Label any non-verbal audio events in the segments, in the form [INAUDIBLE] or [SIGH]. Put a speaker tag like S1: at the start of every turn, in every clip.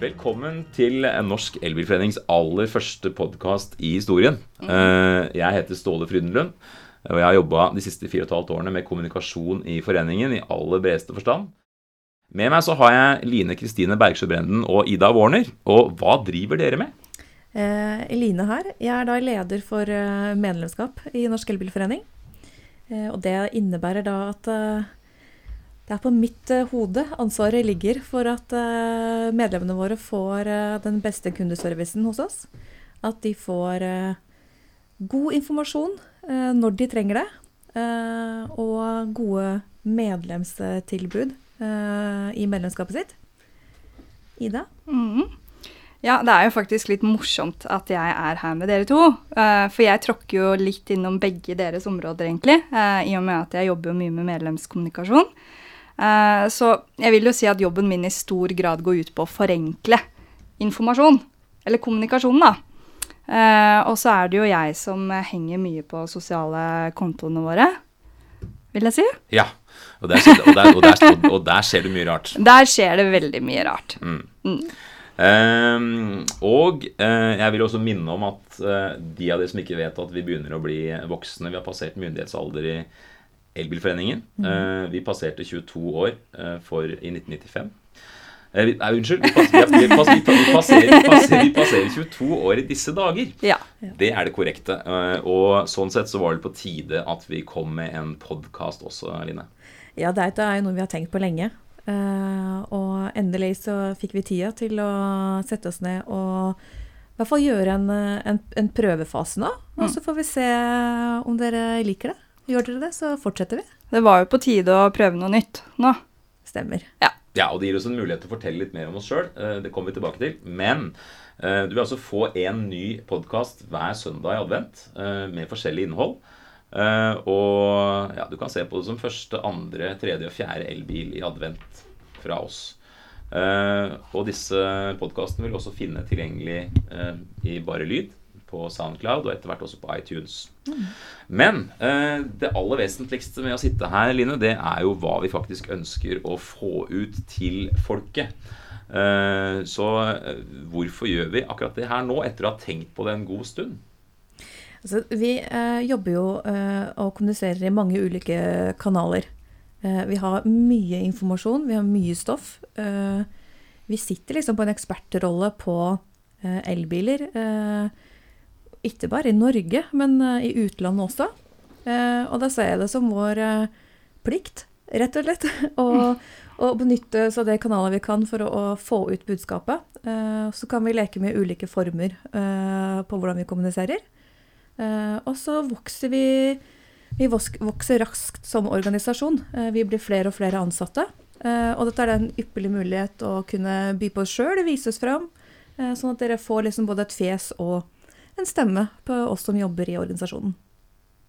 S1: Velkommen til Norsk Elbilforenings aller første podkast i historien. Eh, Jeg heter Ståle Frydenlund, og jeg har jobba de siste fire og et halvt årene med kommunikasjon i foreningen i aller bredeste forstand. Med meg så har jeg Line Kristine Bergsjø Brenden og Ida Warner. Og hva driver dere med?
S2: Eh, Eline her. Jeg er da leder for eh, medlemskap i Norsk Elbilforening. Eh, og det innebærer da at det er på mitt eh, hode ansvaret ligger for at eh, medlemmene våre får eh, den beste kundeservicen hos oss. At de får god informasjon når de trenger det. og gode medlemstilbud i medlemskapet sitt. Ida?
S3: Mm. Ja, det er jo faktisk litt morsomt at jeg er her med dere to. for jeg tråkker jo litt innom begge deres områder, egentlig. I og med at jeg jobber mye med medlemskommunikasjon. Eh, så jeg vil jo si at jobben min i stor grad går ut på å forenkle informasjon. Eller kommunikasjon, da. Eh, og så er det jo jeg som henger mye på sosiale kontoene våre, vil jeg si.
S1: Ja, og der, og der, og der, og der skjer det mye rart. [LAUGHS]
S3: Der skjer det veldig mye rart.
S1: Ehm, og uh, jeg vil også minne om at uh, de av dere som ikke vet at vi begynner å bli voksne Vi har passert myndighetsalder i Elbilforeningen. Eh, vi passerte 22 år eh, for, i 1995. Eh, nei, unnskyld. Vi, passerer, vi, vi, pass, vi, pa- vi, passerer, vi, passerer, vi passerer 22 år i disse dager.
S3: Ja.
S1: Det er det korrekte. Og sånn sett så var det på tide at vi kom med en podkast også, Line.
S2: Ja, det er- jo noe vi har tenkt på lenge. Og endelig så fikk vi tida til å sette oss ned og i hvert fall gjøre en, en, en prøvefase nå. Og så får vi se om dere liker det. Gjør dere det, så fortsetter vi.
S3: Det var jo på tide å prøve noe nytt nå.
S2: Stemmer.
S1: Ja, og det gir oss en mulighet til å fortelle litt mer om oss sjøl. Det kommer vi tilbake til. Men eh, du vil altså få en ny podkast hver søndag i advent eh, med forskjellig innhold. Eh, Og ja, du kan se på det som første, andre, tredje og fjerde elbil i advent fra oss. Uh, Og disse podkastene vil du også finne tilgjengelig uh, i bare lyd på Soundcloud og etter hvert også på iTunes. Men eh, det aller vesentligste med å sitte her, Line, det er jo hva vi faktisk ønsker å få ut til folket. Eh, så eh, hvorfor gjør vi akkurat det her nå, etter å ha tenkt på det en god stund?
S2: Altså, vi eh, jobber jo eh, og kommuniserer i mange ulike kanaler. Eh, vi har mye informasjon, vi har mye stoff. Eh, vi sitter liksom på en ekspertrolle på elbiler. Eh, ikke bare i Norge, men eh, i utlandet også. Eh, og da ser jeg det som vår eh, plikt, rett og slett, [LAUGHS] å, å benytte oss av de kanalene vi kan for å, å få ut budskapet. Så kan vi leke med ulike former på hvordan vi kommuniserer. Og så vokser vi Vi vokser raskt som organisasjon. Vi blir flere og flere ansatte. Og dette er en ypperlig mulighet å kunne by på oss sjøl, vise oss fram. sånn at dere får liksom både et fjes og en stemme på oss som jobber i organisasjonen.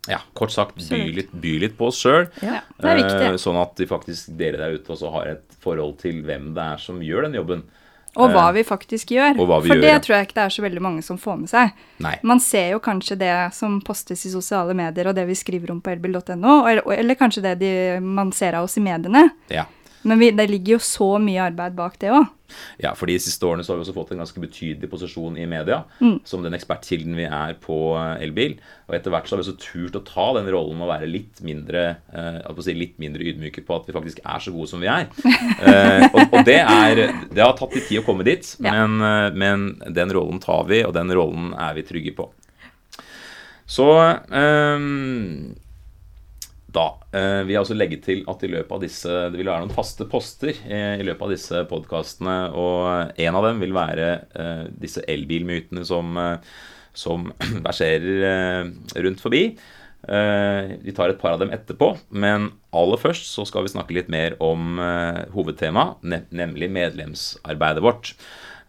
S1: Ja, kort sagt, by litt, by litt på oss sjøl.
S2: Ja.
S3: Det er viktig.
S1: Sånn at de faktisk, dere der ute også har et forhold til hvem det er som gjør den jobben.
S3: Og hva
S1: Eh,
S3: vi faktisk gjør.
S1: vi
S3: For
S1: gjør,
S3: det
S1: ja.
S3: tror jeg ikke det er så veldig mange som får med seg.
S1: Nei.
S3: Man ser jo kanskje det som postes i sosiale medier, og det vi skriver om på elbil.no, eller, eller kanskje det de, man ser av oss i mediene.
S1: Ja.
S3: Men vi, det ligger jo så mye arbeid bak det òg.
S1: Ja, for de siste årene så har vi også fått en ganske betydelig posisjon i media
S3: Mm.
S1: som den ekspertkilden vi er på eh, elbil. Og etter hvert så har vi også turt å ta den rollen med å være litt mindre eh, si litt mindre ydmyke på at vi faktisk er så gode som vi er. [LAUGHS] Eh, og, og det er Det har tatt litt tid å komme dit,
S3: Ja.
S1: men, eh, men den rollen tar vi, og den rollen er vi trygge på. Så eh, da Vi har også legget til at i løpet av disse det vil være noen faste poster eh, i løpet av disse podkastene. Og en av dem vil være eh, disse elbilmytene som, eh, som [CLEARS THROAT] verserer eh, rundt forbi. Eh, vi tar et par av dem etterpå, men aller først så skal vi snakke litt mer om eh, hovedtemaet, nemlig medlemsarbeidet vårt.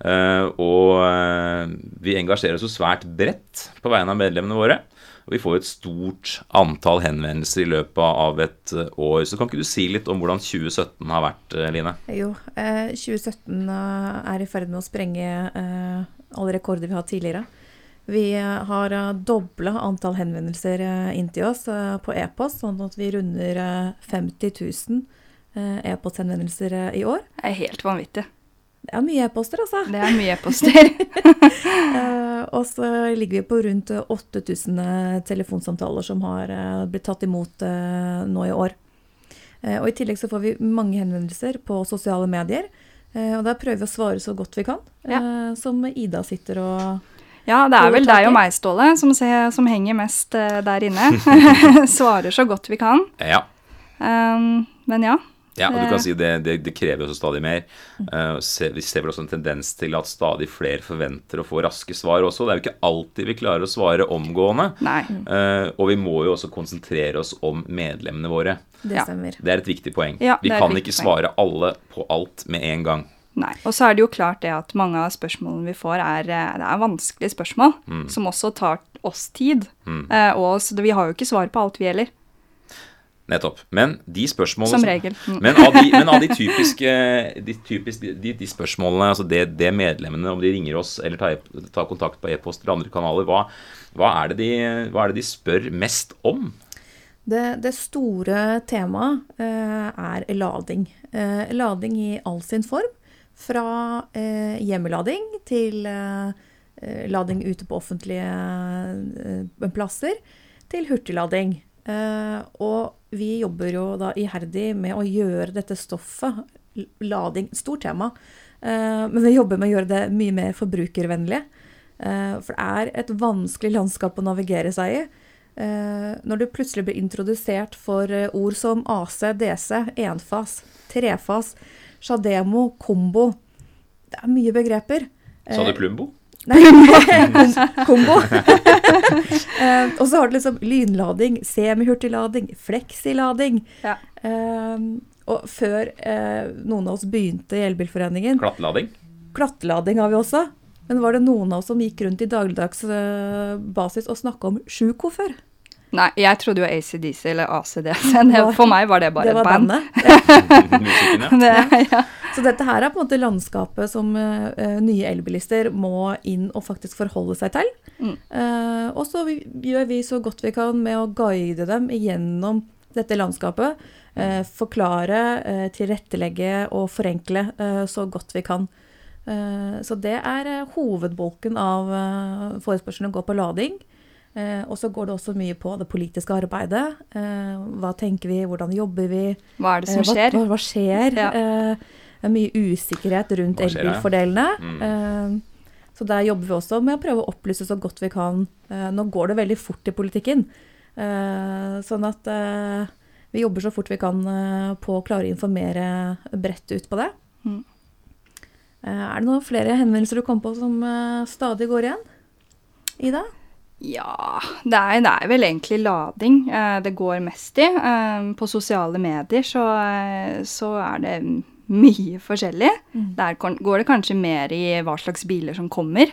S1: Eh, og eh, vi engasjerer oss jo svært bredt på vegne av medlemmene våre. Og vi får et stort antall henvendelser i løpet av et eh, år. Så kan ikke du si litt om hvordan 2017 har vært, eh, Line?
S2: Jo, eh, 2017 eh, er i ferd med å sprenge eh, alle rekorder vi har hatt tidligere. Vi har dobla antall henvendelser inntil inn til oss på e-post, sånn at vi runder eh, 50 000 eh, e-posthenvendelser i år.
S3: Det er helt vanvittig.
S2: Det er mye e-poster, altså.
S3: Det er mye e-poster. [LAUGHS]
S2: Eh, og så ligger vi på rundt 8000 eh, telefonsamtaler som har eh, blitt tatt imot eh, nå i år. Eh, og i tillegg så får vi mange henvendelser på sosiale medier. Eh, og der prøver vi å svare så godt vi kan. ja. som Ida sitter og
S3: Ja, det er vel deg og meg, Ståle, som, ser, som henger mest eh, der inne. [LAUGHS] Svarer så godt vi kan.
S1: Ja.
S3: Um, men ja.
S1: Ja, og du kan si det, det, det krever jo også stadig mer. Uh, se, vi ser vel også en tendens til at stadig flere forventer å få raske svar også. Det er jo ikke alltid vi klarer å svare omgående.
S3: Nei.
S1: Eh, og vi må jo også konsentrere oss om medlemmene våre.
S2: Det stemmer.
S1: Det er et viktig poeng.
S3: Ja,
S1: vi kan
S3: ikke
S1: ikke
S3: poeng.
S1: svare alle på alt med en gang.
S3: Nei. Og så er det jo klart det at mange av spørsmålene vi får, er, eh, det er vanskelige spørsmål.
S1: Mm.
S3: Som også tar oss tid. Eh, og så vi har jo ikke svar på alt, vi heller.
S1: Nettopp. Men de spørsmålene
S3: Som regel. Mm.
S1: Men av de, men av de typiske, de, typisk, de, de spørsmålene, altså det, det medlemmene, om de ringer oss eller tar, tar kontakt på e-post eller andre kanaler, hva, hva, er det de, hva er det de spør mest om?
S2: Det, det store temaet eh, er lading. Eh, lading i all sin form. Fra eh, hjemmelading til eh, eh, lading ute på offentlige eh, plasser, til hurtiglading. Eh, og vi jobber jo da iherdig med å gjøre dette stoffet, lading, stort tema, eh, men vi jobber med å gjøre det mye mer forbrukervennlig. Eh, for det er et vanskelig landskap å navigere seg i. Eh, når du plutselig blir introdusert for ord som AC, DC, enfas, trefas, sjademo, kombo Det er mye begreper.
S1: Sa du Plumbo?
S2: Nei, kombo. [LAUGHS] uh, [LAUGHS] og så har du liksom lynlading, semihurtiglading, fleksilading.
S3: Ja.
S2: Uh, og før uh, noen av oss begynte i Elbilforeningen,
S1: Klattlading?
S2: klattelading har vi også. Men var det noen av oss som gikk rundt i dagligdags basis og snakka om sjuko før?
S3: Nei, jeg trodde jo ACDC eller ACDC. [LAUGHS] Det, for meg var det bare
S2: det var
S3: et band.
S2: bandet. [LAUGHS]
S1: Ja.
S3: Det, ja.
S2: Så dette her er på en måte landskapet som eh, nye elbilister må inn og faktisk forholde seg til.
S3: Mm.
S2: Uh, og så gjør vi så godt vi kan med å guide dem gjennom dette landskapet. Uh, forklare, tilrettelegge og forenkle så godt vi kan. Eh, så det er hovedbolken av uh, forespørselen gå på lading. Eh, og så går det også mye på det politiske arbeidet. Eh, hva tenker vi, hvordan jobber vi?
S3: Hva er det som
S2: Eh,
S3: skjer?
S2: Hva, hva, hva skjer?
S3: Ja.
S2: Eh, det er mye usikkerhet rundt
S1: Hva
S2: elbilfordelene.
S1: Mm.
S2: Eh, så der jobber vi også med å prøve å opplyse så godt vi kan. Eh, nå går det veldig fort i politikken. Eh, sånn at eh, vi jobber så fort vi kan eh, på å klare å informere bredt ut på det.
S3: Mm.
S2: Eh, er det noen flere henvendelser du kom på som eh, stadig går igjen? Ida?
S3: Ja, det er, det er vel egentlig lading eh, det går mest i. Eh, på sosiale medier så, eh, så er det mye forskjellig.
S2: Mm.
S3: Der går det kanskje mer i hva slags biler som kommer.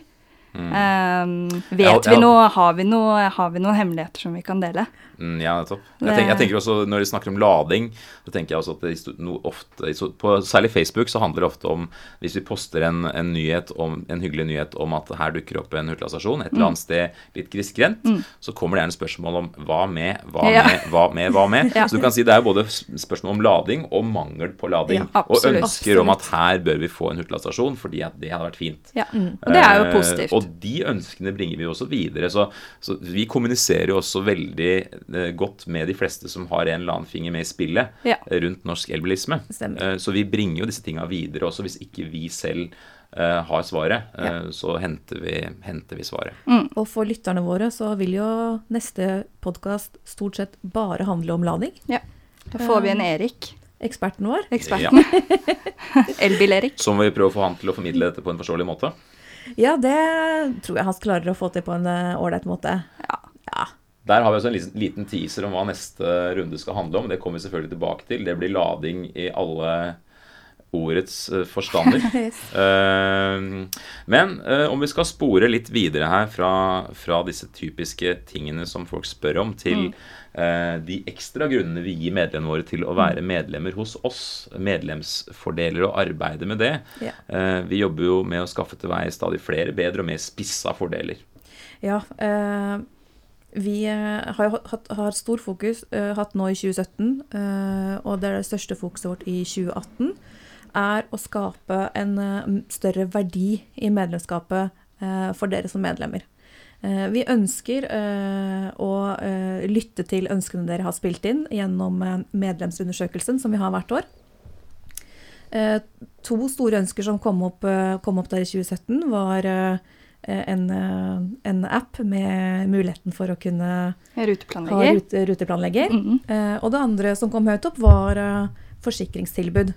S1: Mm.
S3: Um, vet
S1: Ja, ja.
S3: vi noe har, vi noe har vi noen hemmeligheter som vi kan dele?
S1: Mm, ja, nettopp. Jeg, tenker, jeg tenker også, Når de snakker om lading, så tenker jeg også at det no, ofte, på Særlig Facebook så handler det ofte om Hvis vi poster en, en nyhet om, en hyggelig nyhet om at her dukker opp en hurtigladestasjon et eller annet sted litt grisgrendt, så kommer det gjerne spørsmål om hva med, hva
S3: Ja.
S1: med, hva med, hva med. [LAUGHS]
S3: Ja.
S1: Så du kan si det er både spørsmål om lading og mangel på lading.
S3: Ja,
S1: og
S3: absolutt.
S1: ønsker om at her bør vi få en hurtigladestasjon fordi at det hadde vært fint.
S3: Ja, Og det er jo
S1: positivt.
S3: positivt.
S1: Og de ønskene bringer vi også videre. Så, så vi kommuniserer jo også veldig eh, godt med de fleste som har en eller annen finger med i spillet
S3: Ja.
S1: eh, rundt norsk elbilisme. Eh, så vi bringer jo disse tinga videre også hvis ikke vi selv eh, har svaret. ja. Så henter vi, henter vi svaret.
S2: Og for lytterne våre så vil jo neste podkast stort sett bare handle om lading.
S3: Ja. Da får vi en Erik,
S2: Eksperten vår.
S3: eksperten. [LAUGHS] Elbil-Erik.
S1: Som vi prøver å få han til å formidle dette på en forståelig måte.
S2: Ja, det tror jeg han klarer å få til på en eh, ålreit måte.
S3: Ja.
S2: Ja.
S1: Der har vi også en liten- liten teaser om hva neste runde skal handle om. Det kommer vi selvfølgelig tilbake til. Det blir lading i alle ordets eh, forstander. [LAUGHS] Eh, men eh, om vi skal spore litt videre her fra, fra disse typiske tingene som folk spør om, til eh, de ekstra grunnene vi gir medlemmene våre til å være medlemmer hos oss, medlemsfordeler og arbeide med det.
S2: Ja.
S1: Vi jobber jo med å skaffe til veie stadig flere bedre og mer spissa fordeler.
S2: Ja, eh, vi har hatt, har stor fokus, eh, hatt nå i 2017, eh, og det er det største fokuset vårt i 2018, er å skape en eh, større verdi i medlemskapet eh, for dere som medlemmer. Eh, vi ønsker å lytte til ønskene dere har spilt inn gjennom medlemsundersøkelsen som vi har hvert år. To store ønsker som kom opp, kom opp der i 2017, var en, en app med muligheten for å kunne ha rute, ruteplanlegger.
S3: Mm
S2: -hmm. og det andre som kom høyt opp, var forsikringstilbud.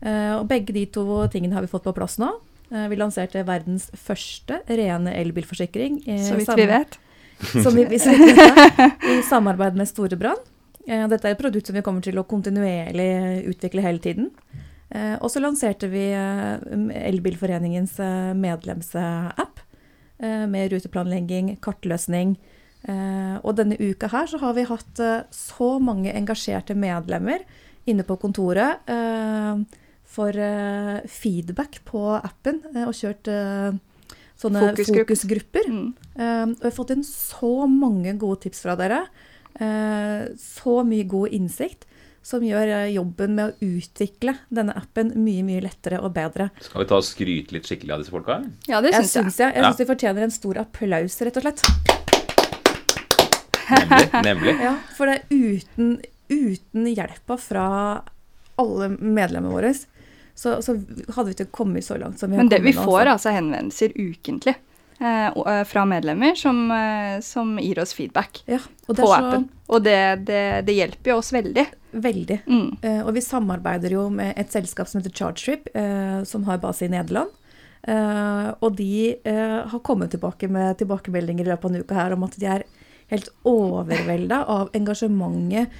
S2: Eh, og begge de to tingene har vi fått på plass nå. Eh, vi lanserte verdens første rene elbilforsikring. i
S3: Så vidt vi vet. [LAUGHS]
S2: Som vi, vi vet, I samarbeid med Storebrand. Eh, dette er et produkt som vi kommer til å kontinuerlig utvikle hele tiden. Eh, og så lanserte vi eh, Elbilforeningens eh, medlemsapp eh, med ruteplanlegging, kartløsning. Eh, og denne uka her så har vi hatt eh, så mange engasjerte medlemmer inne på kontoret eh, for eh, feedback på appen, eh, og kjørt eh, sånne
S3: Fokusgrupp.
S2: fokusgrupper.
S3: Mm.
S2: Eh, og jeg har fått inn så mange gode tips fra dere. Eh, så mye god innsikt som gjør jobben med å utvikle denne appen mye, mye lettere og bedre.
S1: Skal vi ta og skryte litt skikkelig av disse folka?
S3: Ja, det syns jeg.
S2: Synes jeg, jeg
S1: Ja.
S2: synes de fortjener en stor applaus, rett og slett.
S1: Nemlig. nemlig. [LAUGHS]
S2: Ja, for det er uten, uten hjelpa fra alle medlemmene våre, så, så hadde vi ikke kommet så langt som vi har
S3: Men det, vi
S2: kommet nå.
S3: får
S2: altså.
S3: altså henvendelser ukentlig eh, eh, fra medlemmer som, eh, som gir oss feedback
S2: ja,
S3: på
S2: så
S3: appen. Og det, det, det hjelper jo oss veldig.
S2: veldig.
S3: Mm.
S2: Eh, og vi samarbeider jo med et selskap som heter ChargeTrip, eh, som har base i Nederland. Eh, og de eh, har kommet tilbake med tilbakemeldinger i løpet av en uke her om at de er helt overvelda av engasjementet,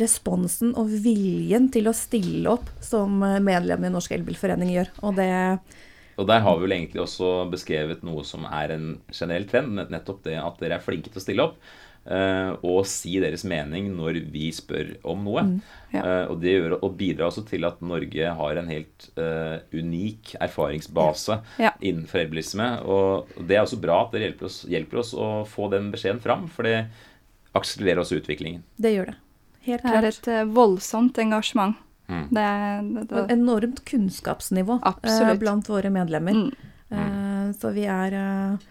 S2: responsen og viljen til å stille opp som eh, medlem i Norsk Elbilforening gjør. Og det
S1: Og der har vi vel egentlig også beskrevet noe som er en generell trend. Nettopp det at dere er flinke til å stille opp. eh, og si deres mening når vi spør om noe.
S3: ja.
S1: Eh, og det gjør, og bidrar også til at Norge har en helt uh, unik erfaringsbase
S3: Ja.
S1: innenfor elbilisme. Og og det er også bra at dere hjelper oss, hjelper oss å få den beskjeden fram, for det akselererer også utviklingen.
S2: Det gjør det. Helt
S3: Det er
S2: klart.
S3: et eh, voldsomt engasjement.
S1: Mm.
S3: Det, det,
S2: det.
S3: det,
S2: enormt kunnskapsnivå eh,
S3: Absolutt.
S2: blant våre medlemmer.
S3: mm.
S2: Eh, så vi er eh,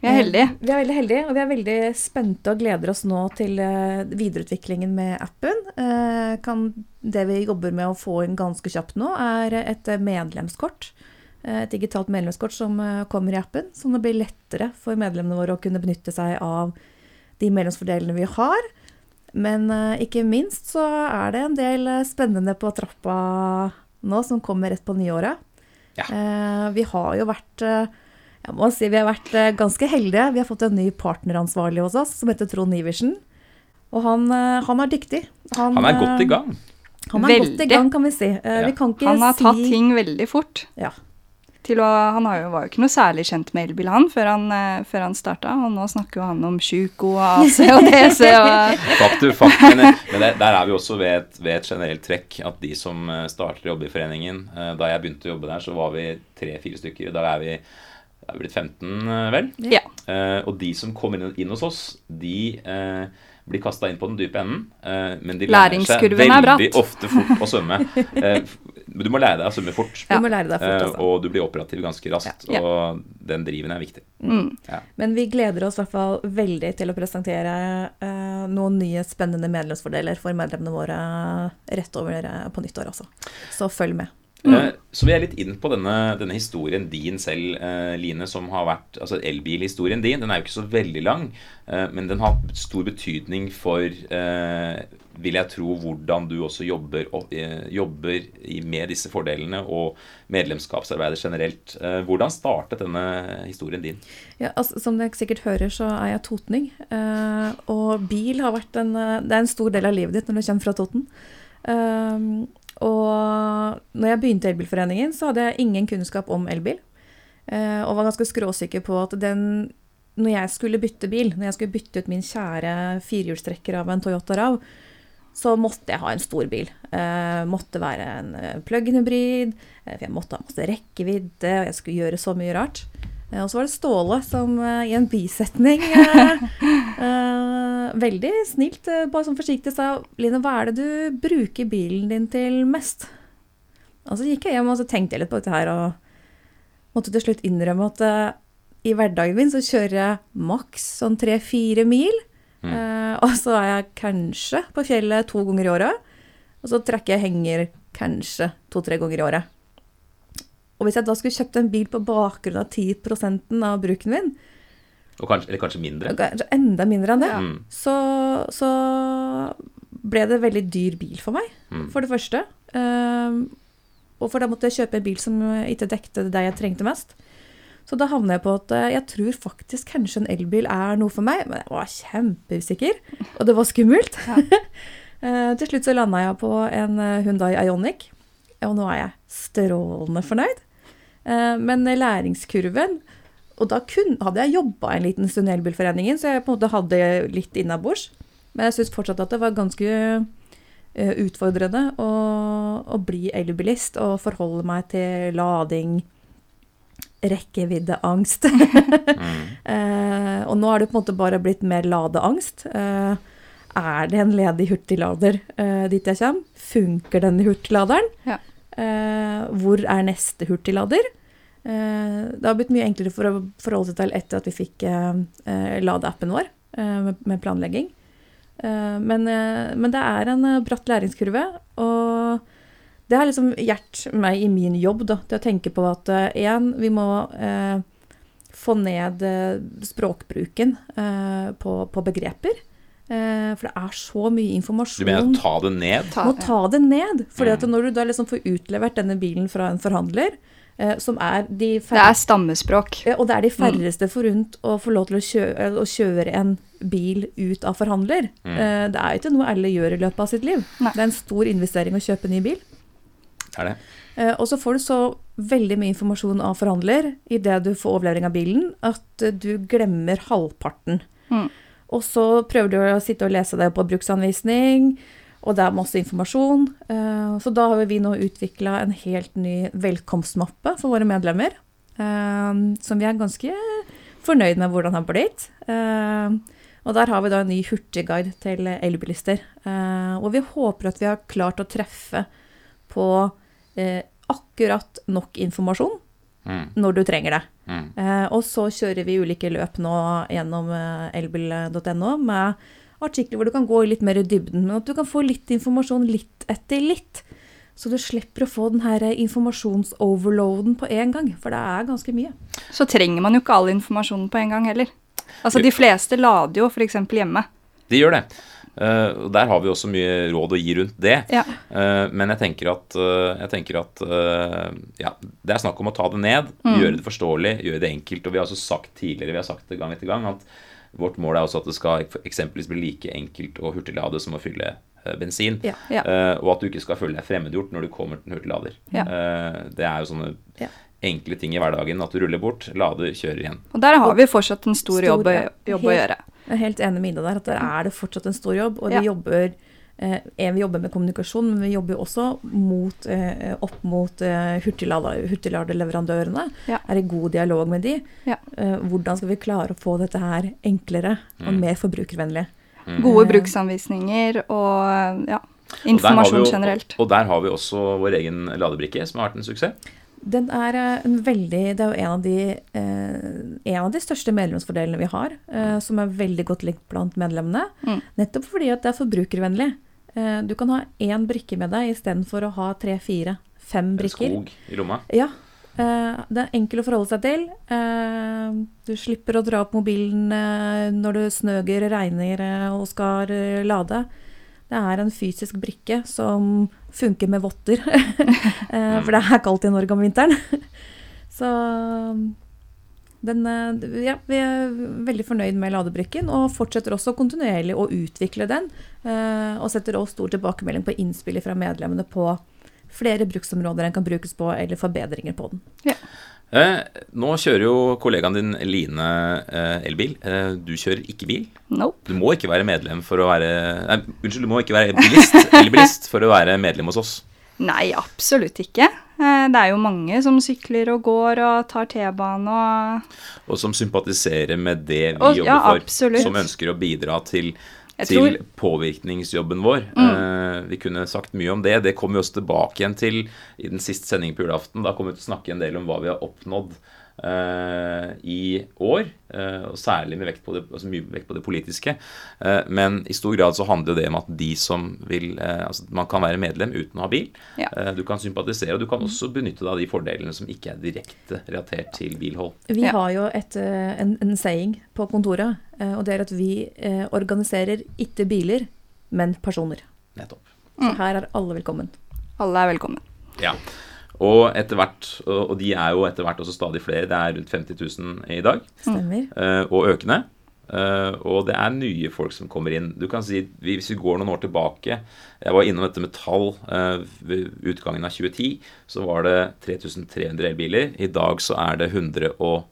S3: Vi er heldige.
S2: Vi er veldig heldige, og vi er veldig spente og gleder oss nå til videreutviklingen med appen. Eh, kan, det vi jobber med å få inn ganske kjapt nå, er et medlemskort. Et digitalt medlemskort som kommer i appen, sånn det blir lettere for medlemmene våre å kunne benytte seg av de medlemsfordelene vi har. Men eh, ikke minst så er det en del eh, spennende på trappa nå, som kommer rett på nyåret.
S1: Ja.
S2: Eh, vi har jo vært jeg må si vi har vært ganske heldige. Vi har fått en ny partneransvarlig hos oss, som heter Trond Iversen. Og han, han er dyktig.
S1: Han er godt i gang.
S2: Han er godt i gang, kan vi si.
S1: Ja.
S2: Vi kan ikke
S3: Han har
S2: si
S3: tatt ting veldig fort.
S2: Ja.
S3: Å, han har jo, var jo ikke noe særlig kjent med elbil, han, før han, eh, før han starta. Og nå snakker jo han om Sjuko og AC og DC og [LAUGHS]
S1: Faktum, faktum. Men, men der, der er vi også ved et, ved et generelt trekk at de som eh, starter å jobbe i foreningen eh, Da jeg begynte å jobbe der, så var vi tre-fire stykker. Da er vi, er vi blitt 15, eh, vel?
S3: Ja.
S1: Eh, og de som kommer inn, inn hos oss, de eh, blir kasta inn på den dype enden. men de lærer seg veldig ofte fort å svømme. [LAUGHS] Eh, f- du må lære deg å svømme fort.
S2: Du må lære deg fort,
S1: eh,
S2: altså.
S1: og du blir operativ ganske raskt.
S3: Ja.
S1: Og den driven er viktig.
S3: mm.
S1: Ja.
S2: Men vi gleder oss i hvert fall veldig til å presentere uh, noen nye spennende medlemsfordeler for medlemmene våre rett over eh, på nyttår, også. Så følg med.
S1: Mm. Så vi er litt inn på denne, denne historien din selv, eh, Line, som har vært Altså elbilhistorien din. Den er jo ikke så veldig lang, eh, men den har stor betydning for, eh, vil jeg tro, hvordan du også jobber, eh, jobber med disse fordelene og medlemskapsarbeidet generelt. Eh, hvordan startet denne historien din?
S2: Ja, altså, som dere sikkert hører, så er jeg totning. Eh, og bil har vært en, det er en stor del av livet ditt når du kommer fra Toten. Og når jeg begynte i Elbilforeningen, så hadde jeg ingen kunnskap om elbil. Og var ganske skråsikker på at den Når jeg skulle bytte bil, når jeg skulle bytte ut min kjære firehjulstrekker av en Toyota Rav, så måtte jeg ha en stor bil. Eh, måtte være en eh, plug-in hybrid, eh, for jeg måtte ha masse rekkevidde, og jeg skulle gjøre så mye rart. Og så var det Ståle som i en bisetning [LAUGHS] veldig snilt, bare sånn forsiktig sa Line, hva er det du bruker bilen din til mest? Og så gikk jeg hjem og så tenkte jeg litt på dette her, og måtte til slutt innrømme at i hverdagen min så kjører jeg maks sånn tre-fire mil.
S1: Mm.
S2: Eh, og så er jeg kanskje på fjellet to ganger i året. Og så trekker jeg henger kanskje to-tre ganger i året. Og hvis jeg da skulle kjøpt en bil på bakgrunn av 10 av bruken min,
S1: kanskje, eller kanskje mindre.
S2: kanskje enda mindre enn det,
S1: Mm.
S2: så, så ble det veldig dyr bil for meg,
S1: Mm.
S2: for det første. Uh, og for da måtte jeg kjøpe en bil som ikke dekte det jeg trengte mest. Så da havna jeg på at eh, jeg tror faktisk kanskje en elbil er noe for meg. Men jeg var kjempeusikker, og det var skummelt. Ja. [LAUGHS] til slutt så landa jeg på en Hundai Hyundai Ioniq, og nå er jeg strålende fornøyd. Eh, Men læringskurven Og da kun, hadde jeg jobba en liten stund i Elbilforeningen, så jeg på en måte hadde litt innabords. Men jeg syns fortsatt at det var ganske eh, utfordrende å, å bli elbilist og forholde meg til lading, rekkeviddeangst. [LAUGHS] eh, og nå har det på en måte bare blitt mer ladeangst. Eh, er det en ledig hurtiglader eh, dit jeg kommer? Funker denne hurtigladeren?
S3: Ja.
S2: Eh, hvor er neste hurtiglader? Eh, det har blitt mye enklere for å forholde seg til etter at vi fikk eh, ladeappen vår med, med planlegging. Men, men det er en bratt læringskurve, og det har liksom hjulpet meg i min jobb da, til å tenke på at én, vi må eh, få ned eh, språkbruken eh, på, på begreper. Eh, for det er så mye informasjon.
S1: Du mener ta det ned?
S3: Ta,
S2: må ta det ned. For
S1: Mm.
S2: når du da liksom får utlevert denne bilen fra en forhandler, eh, som er de
S3: Det er stammespråk.
S2: og det er de færreste forunt å få lov til å kjøre, å kjøre en bil ut av forhandler.
S1: Mm.
S2: Eh, Det er jo ikke noe alle gjør i løpet av sitt liv.
S3: Nei.
S2: Det er en stor investering å kjøpe en ny bil.
S1: Er det?
S2: Eh, Og så får du så veldig mye informasjon av forhandler idet du får overlevering av bilen, at eh, du glemmer halvparten.
S3: Mm.
S2: Og så prøver du å sitte og lese det på bruksanvisning, og det er masse informasjon. Eh, Så da har vi nå utvikla en helt ny velkomstmappe for våre medlemmer, som vi er ganske fornøyd med hvordan har blitt. Eh, Og der har vi da en ny hurtigguide til elbilister. Eh, Og vi håper at vi har klart å treffe på eh, akkurat nok informasjon
S1: Mm.
S2: når du trenger det.
S1: Mm.
S2: Eh, og så kjører vi ulike løp nå gjennom eh, elbil.no med artikler hvor du kan gå litt mer i dybden, men at du kan få litt informasjon litt etter litt. Så du slipper å få den her informasjonsoverloaden på én gang, for det er ganske mye.
S3: Så trenger man jo ikke all informasjonen på en gang heller. Altså, de fleste lader jo f.eks. hjemme.
S1: De gjør det. Eh, og der har vi også mye råd å gi rundt det.
S3: Ja.
S1: Uh, men jeg tenker at, uh, jeg tenker at ja, det er snakk om å ta det ned,
S3: Mm.
S1: gjøre det forståelig, gjøre det enkelt. Og vi har også sagt tidligere, vi har sagt det gang etter gang, at vårt mål er også at det skal eksempelvis bli like enkelt å hurtiglade som å fylle bensin.
S2: Ja.
S3: Ja.
S1: Eh, og at du ikke skal føle deg fremmedgjort når du kommer til en hurtiglader.
S3: Ja.
S1: Eh, det er jo sånne
S2: Ja.
S1: enkle ting i hverdagen. At du ruller bort, lader, kjører igjen.
S3: Og der har vi fortsatt en stor,
S2: Stor,
S3: jobb, å,
S2: ja.
S3: jobb å gjøre.
S2: Jeg er helt enig med Ida der, at der er det fortsatt en stor jobb. Og
S3: Ja.
S2: vi jobber eh, vi jobber med kommunikasjon, men vi jobber jo også mot, eh, opp mot eh, hurtigladeleverandørene.
S3: Ja.
S2: Er i god dialog med de.
S3: Ja.
S2: Eh, hvordan skal vi klare å få dette her enklere og
S1: Mm.
S2: mer forbrukervennlig?
S3: Gode
S2: Eh,
S3: bruksanvisninger og ja,
S1: Og
S3: informasjon
S1: jo-
S3: generelt.
S1: Og der har vi også vår egen ladebrikke, som har vært en suksess.
S2: Den er eh, en veldig Det er jo en av de, eh, en av de største medlemsfordelene vi har, eh, som er veldig godt likt blant medlemmene.
S3: Mm.
S2: Nettopp fordi at det er forbrukervennlig. Eh, du kan ha én brikke med deg istedenfor å ha tre, fire, fem brikker.
S1: En skog i lomma.
S2: Ja. eh, det er enkelt å forholde seg til. Eh, du slipper å dra opp mobilen eh, når det snøger, regner eh, og skal eh, lade. Det er en fysisk brikke som funker med votter. [LAUGHS] Eh, For det er kaldt i Norge om vinteren. [LAUGHS] Så den, eh, ja, vi er veldig fornøyd med ladebrikken og fortsetter også kontinuerlig å utvikle den. eh, Og setter også stor tilbakemelding på innspillet fra medlemmene på flere bruksområder den kan brukes på, eller forbedringer på den.
S1: Eh, nå kjører jo kollegaen din Line eh, elbil. Eh, du kjører ikke bil.
S3: Nope.
S1: Du må ikke være medlem for å være Nei, unnskyld, du må ikke være bilist, [LAUGHS] elbilist for å være medlem hos oss.
S3: Nei, absolutt ikke. Eh, Det er jo mange som sykler og går og tar T-bane og
S1: Og som sympatiserer med det vi
S3: Og-
S1: jobber
S3: ja,
S1: for. Som ønsker å bidra til til påvirkningsjobben vår. Eh, vi kunne sagt mye om det. Det kommer vi også tilbake igjen til i den siste sendingen på julaften. Da kommer vi til å snakke en del om hva vi har oppnådd i år. eh, og særlig med vekt på det, altså mye vekt på det politiske. Eh, men i stor grad så handler jo det om at de som vil eh, altså Man kan være medlem uten å ha bil.
S3: Ja.
S1: Eh, du kan sympatisere, og du kan også benytte deg av de fordelene som ikke er direkte relatert til bilhold.
S2: Vi
S3: Ja.
S2: har jo et, eh, en, en saying på kontoret, eh, og det er at vi eh, organiserer ikke biler, men personer.
S1: Nettopp.
S2: Så her er alle velkommen.
S3: Alle er velkommen.
S1: Ja. Og etter hvert, og de er jo etter hvert også stadig flere, det er rundt 50 000 i dag,
S2: Stemmer.
S1: eh, og økende. Eh, og det er nye folk som kommer inn. Du kan si, Hvis vi går noen år tilbake Jeg var innom dette med tall eh, ved utgangen av 2010. Så var det 3300 elbiler. I dag så er det 130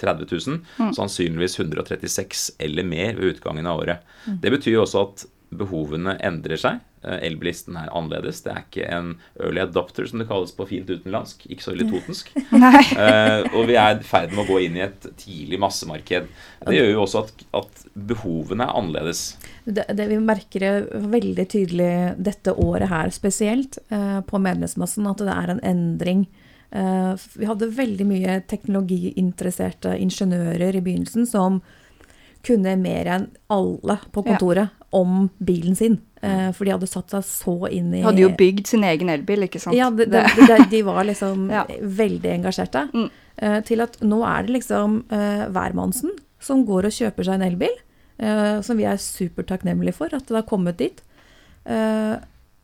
S1: 000. Sannsynligvis 136 eller mer ved utgangen av året. Det betyr jo også at behovene endrer seg. Eh, Elbilisten er annerledes. Det er ikke en early adopter, som det kalles på fint utenlandsk. Ikke så veldig totensk. [LAUGHS] Eh, og vi er i ferd med å gå inn i et tidlig massemarked. Det gjør jo også at, at behovene er annerledes.
S2: Det, det vi merker det veldig tydelig dette året her spesielt, uh, på medlemsmassen, at det er en endring. Uh, vi hadde veldig mye teknologiinteresserte ingeniører i begynnelsen som kunne mer enn alle på
S3: Ja.
S2: kontoret om bilen sin. Eh, for de hadde satt seg så inn i
S3: Hadde jo bygd sin egen elbil, ikke sant.
S2: Ja, de, de, de, de var liksom [LAUGHS]
S3: Ja.
S2: veldig engasjerte.
S3: Mm.
S2: Eh, til at nå er det liksom uh, hvermannsen som går og kjøper seg en elbil. Uh, som vi er supertakknemlige for at det har kommet dit. Uh,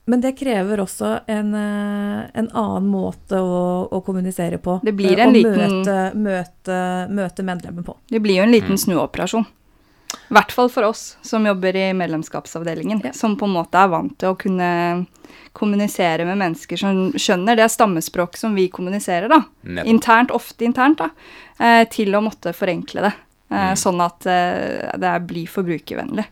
S2: men det krever også en, eh, en annen måte å, å kommunisere på.
S3: Det blir
S2: eh,
S3: en
S2: og
S3: liten-
S2: møte, møte, møte medlemmer på.
S3: Det blir jo en liten snuoperasjon. I hvert fall for oss som jobber i medlemskapsavdelingen,
S2: Ja.
S3: som på en måte er vant til å kunne kommunisere med mennesker som skjønner det stammespråk som vi kommuniserer, da.
S1: Nettopp.
S3: Internt, ofte internt, da. Eh, til å måtte forenkle det. Eh, Sånn at eh, det blir forbrukervennlig.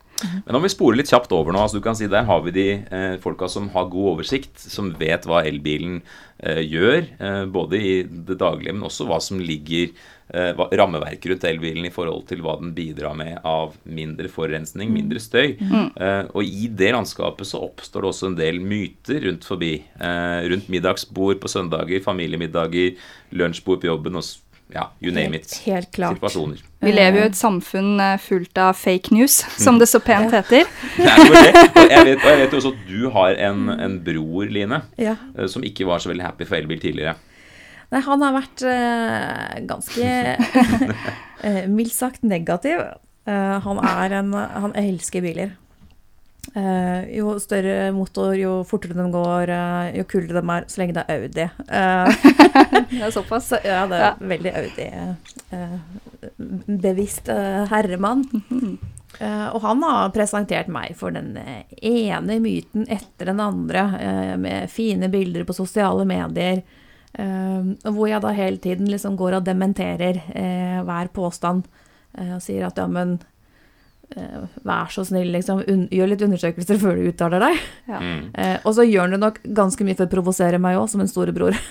S1: Men om vi sporer litt kjapt over nå, altså du kan si der har vi de eh, folka som har god oversikt, som vet hva elbilen eh, gjør, eh, både i det daglige, men også hva som ligger eh, hva, rammeverket rundt elbilen i forhold til hva den bidrar med av mindre forurensning, mindre støy. Eh, og i det landskapet så oppstår det også en del myter rundt forbi. Eh, rundt middagsbord på søndager, familiemiddager, lunsjbord på jobben og ja, you name it.
S2: helt klart.
S1: Situasjoner.
S3: Vi lever jo i et samfunn eh, fullt av fake news, [LAUGHS] som det så pent heter. [LAUGHS]
S1: Det det. Og jeg vet, og jeg vet jo også at du har en, en bror, Line,
S2: Ja.
S1: eh, som ikke var så veldig happy for elbil tidligere.
S2: Nei, han har vært eh, ganske [LAUGHS] eh, mildt sagt negativ. Uh, han er en Han elsker biler. Eh, jo større motor, jo fortere de går, uh, jo kulere de er, så lenge det er Audi. Uh,
S3: Det er såpass.
S2: så ja, det er
S3: Ja.
S2: veldig Audi-bevisst herremann. Eh, og han har presentert meg for den eh, ene myten etter den andre, eh, med fine bilder på sosiale medier. eh, hvor jeg da hele tiden liksom går og dementerer eh, hver påstand. eh, og sier at ja, men eh, vær så snill, liksom, un gjør litt undersøkelser før du uttaler deg.
S3: Ja.
S1: Mm.
S2: Eh, og så gjør han det nok ganske mye for å provosere meg òg, som en storebror. [LAUGHS]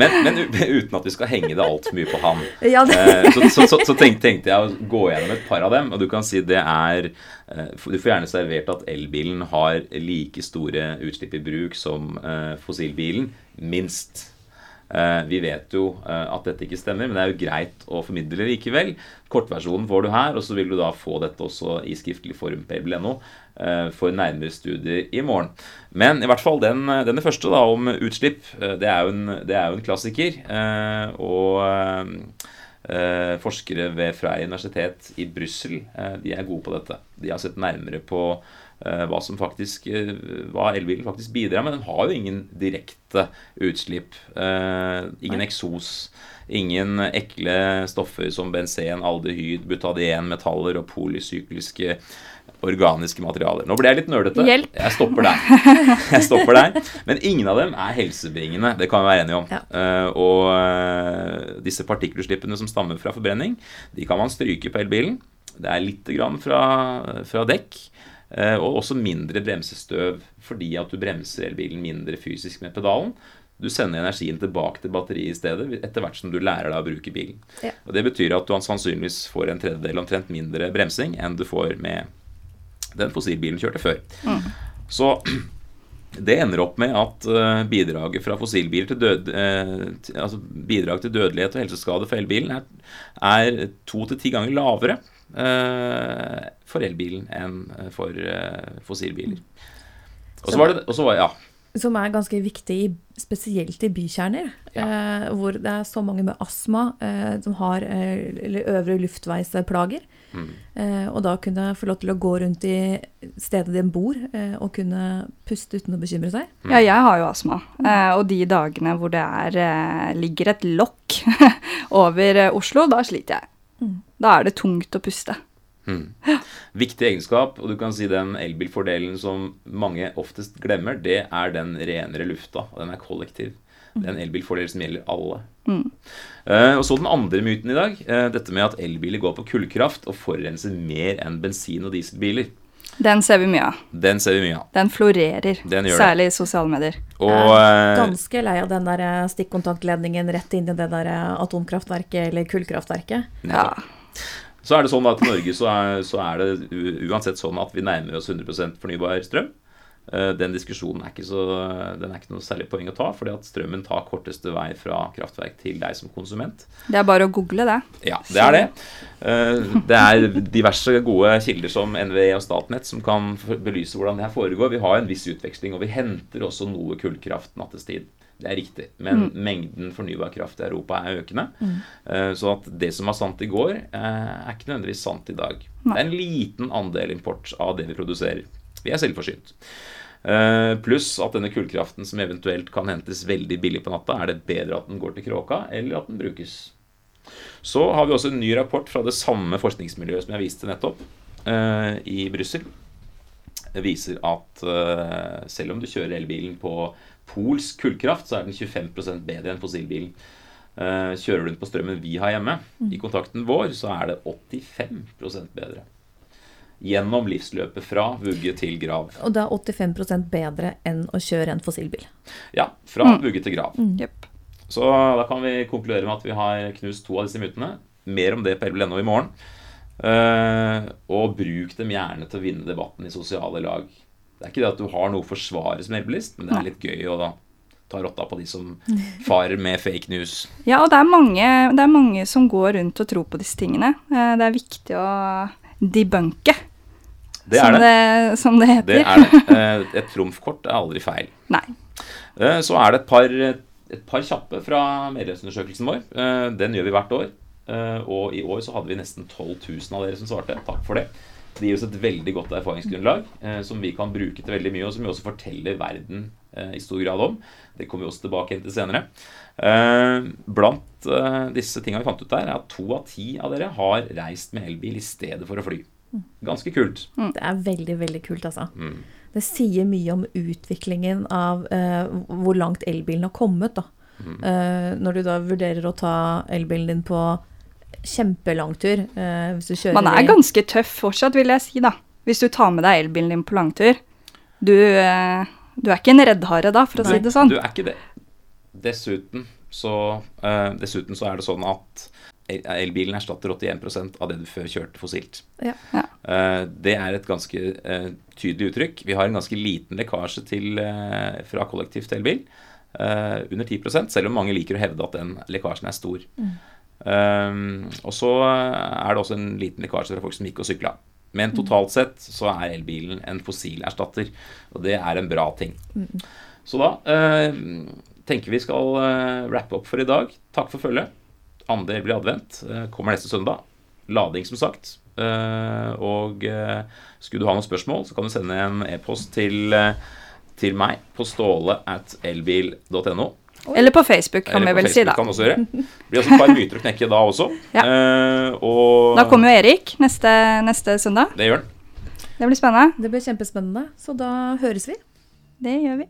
S1: Men, men uten at vi skal henge det altfor mye på han. [LAUGHS]
S2: ja,
S1: Eh, så så, så, så tenkte, tenkte jeg å gå gjennom et par av dem. Og du kan si det er eh, Du får gjerne servert at elbilen har like store utslipp i bruk som eh, fossilbilen. Minst. Eh, vi vet jo eh, at dette ikke stemmer, men det er jo greit å formidle likevel. Kortversjonen får du her, og så vil du da få dette også i skriftlig form på eh, for nærmere studier i morgen. Men i hvert fall den, denne første da om utslipp, det er jo en, er jo en klassiker. og forskere ved Freie universitet i Brussel de er gode på dette. De har sett nærmere på hva som faktisk eh, hva elbilen faktisk bidrar med. Den har jo ingen direkte utslipp. eh, ingen eksos. Ingen ekle stoffer som benzen, aldehyd, butadien, metaller og polysykliske organiske materialer. Nå ble jeg litt nerdete.
S3: Hjelp.
S1: Jeg stopper der. [LAUGHS] Jeg stopper der. Men ingen av dem er helsebringende. Det kan vi være enige om.
S2: Ja.
S1: Eh, og eh, disse partikkelutslippene som stammer fra forbrenning, de kan man stryke på elbilen. Det er lite grann fra, fra dekk. Eh, og også mindre bremsestøv fordi at du bremser elbilen mindre fysisk med pedalen. Du sender energien tilbake til batteriet i stedet etter hvert som du lærer deg å bruke bilen.
S2: Ja.
S1: Og Det betyr at du sannsynligvis får en tredjedel omtrent mindre bremsing enn du får med den fossilbilen kjørte før. Så [CLEARS THROAT] det ender opp med at eh, bidraget fra fossilbiler til død, eh, altså bidrag til dødelighet og helseskade for elbilen er, er to til ti ganger lavere for elbilen enn for eh, fossilbiler. Og så var det og var, ja,
S2: Som er ganske viktig, spesielt i bykjerner, eh, hvor det er så mange med astma eh, som har eh, eller øvre luftveisplager.
S1: Mm.
S2: Eh, og da kunne få lov til å gå rundt i stedet de bor, eh, og kunne puste uten å bekymre seg.
S3: Ja, jeg har jo astma. Eh, og de dagene hvor det er, eh, ligger et lokk [LAUGHS] over eh, Oslo, da sliter jeg.
S2: Mm.
S3: Da er det tungt å puste.
S1: Mm. Viktig egenskap, og du kan si den elbilfordelen som mange oftest glemmer, det er den renere lufta. og Den er kollektiv. Det er en elbilfordel som gjelder alle. Eh, og så den andre myten i dag. Uh, dette med at elbiler går på kullkraft og forurenser mer enn bensin- og dieselbiler.
S3: Den ser vi mye av.
S1: Den ser vi mye av.
S3: Den florerer,
S1: Den gjør det.
S3: særlig i sosiale medier.
S1: Og
S2: Jeg er
S1: eh,
S2: ganske lei av den der stikkontaktledningen rett inn i det der atomkraftverket eller kullkraftverket.
S3: Ja.
S1: Så er det sånn at i Norge så er, så er det uansett sånn at vi nærmer oss 100% fornybar strøm. Eh, Den diskusjonen er ikke, så, den er ikke noe særlig poeng å ta, fordi at strømmen tar korteste vei fra kraftverk til deg som konsument.
S3: Det er bare å google det.
S1: Ja, det er det. Eh, Det er diverse gode kilder som NVE og Statnett som kan belyse hvordan det her foregår. Vi har en viss utveksling, og vi henter også noe kullkraft nattestid. Det er riktig, men mengden fornybar kraft i Europa er økende. Mm. Så at det som var sant i går, eh, er ikke nødvendigvis sant i dag. Det er en liten andel import av det vi produserer. Vi er selvforsynt. Eh, Pluss at denne kullkraften som eventuelt kan hentes veldig billig på natta, er det bedre at den går til kråka, eller at den brukes. Så har vi også en ny rapport fra det samme forskningsmiljøet som jeg viste nettopp, eh, i Brussel. Viser at eh, selv om du kjører elbilen på polsk kullkraft, så er den 25% bedre enn fossilbilen. Eh, kjører du den på strømmen vi har hjemme, i kontakten vår, så er det 85% bedre. Gjennom livsløpet fra vugge til grav.
S2: Og det er 85% bedre enn å kjøre en fossilbil.
S1: Ja, fra vugge til grav.
S3: Jepp.
S1: Så da kan vi konkludere med at vi har knust to av disse mytene. Mer om det på elbil.no i morgen. Eh, og bruk dem gjerne til å vinne debatten i sosiale lag. Det er ikke det at du har noe å forsvare som elbilist, men det er litt gøy å da ta rotta på de som farer med fake news. [LAUGHS]
S3: Ja, og det er, mange, det er mange som går rundt og tror på disse tingene. Eh, Det er viktig å debunke,
S1: Det
S3: som,
S1: er det.
S3: det, som det heter.
S1: Det er det. [LAUGHS] Eh, Et trumfkort er aldri feil.
S3: Nei.
S1: Så er det et par, et par kjappe fra medlemsundersøkelsen vår. Den gjør vi hvert år. Eh, Og i år så hadde vi nesten 12 000 av dere som svarte. Takk for det. Det gir oss et veldig godt erfaringsgrunnlag eh, som vi kan bruke til veldig mye, og som vi også forteller verden eh, i stor grad om. Det kommer vi også tilbake til senere. Blant disse tinga vi fant ut der, er at to av ti av dere har reist med elbil i stedet for å fly. Ganske kult.
S2: Det er veldig, veldig kult, altså.
S1: Mm.
S2: Det sier mye om utviklingen av hvor langt elbilen har kommet, da.
S1: Mm.
S2: Eh, når du da vurderer å ta elbilen din på kjempelangtur, uh, hvis du kjører
S3: Man er ganske tøff fortsatt, vil jeg si, da. Hvis du tar med deg elbilen din på langtur. Du, uh, du er ikke en reddhare da, for å si det sånn.
S1: Du er ikke det. Dessuten så, uh, dessuten så er det sånn at elbilen erstatter 81% av det du før kjørte fossilt.
S2: Ja.
S1: ja. det er et ganske eh, tydelig uttrykk. Vi har en ganske liten lekkasje til, eh, fra kollektivt elbil. Eh, under 10 selv om mange liker å hevde at den lekkasjen er stor. Eh, og så er det også en liten lekkasje fra folk som gikk og sykla. Men totalt sett så er elbilen en fossilerstatter, og det er en bra ting. Så da eh, tenker vi skal eh, rappe opp for i dag. Takk for følget. Andre blir advent eh, kommer neste søndag. Lading, som sagt. Eh, og skulle du ha noen spørsmål, så kan du sende en e-post til, eh, til meg på ståle at elbil.no.
S3: Eller på Facebook, kan
S1: Eller
S3: vi vel si, da.
S1: Kan også gjøre. Det blir også et par myter å knekke da også. [LAUGHS]
S3: Ja.
S1: Eh, og
S3: Da kommer jo Erik neste, neste søndag.
S1: Det gjør den.
S3: Det blir spennende.
S2: Det blir kjempespennende, så da høres vi.
S3: Det gjør vi.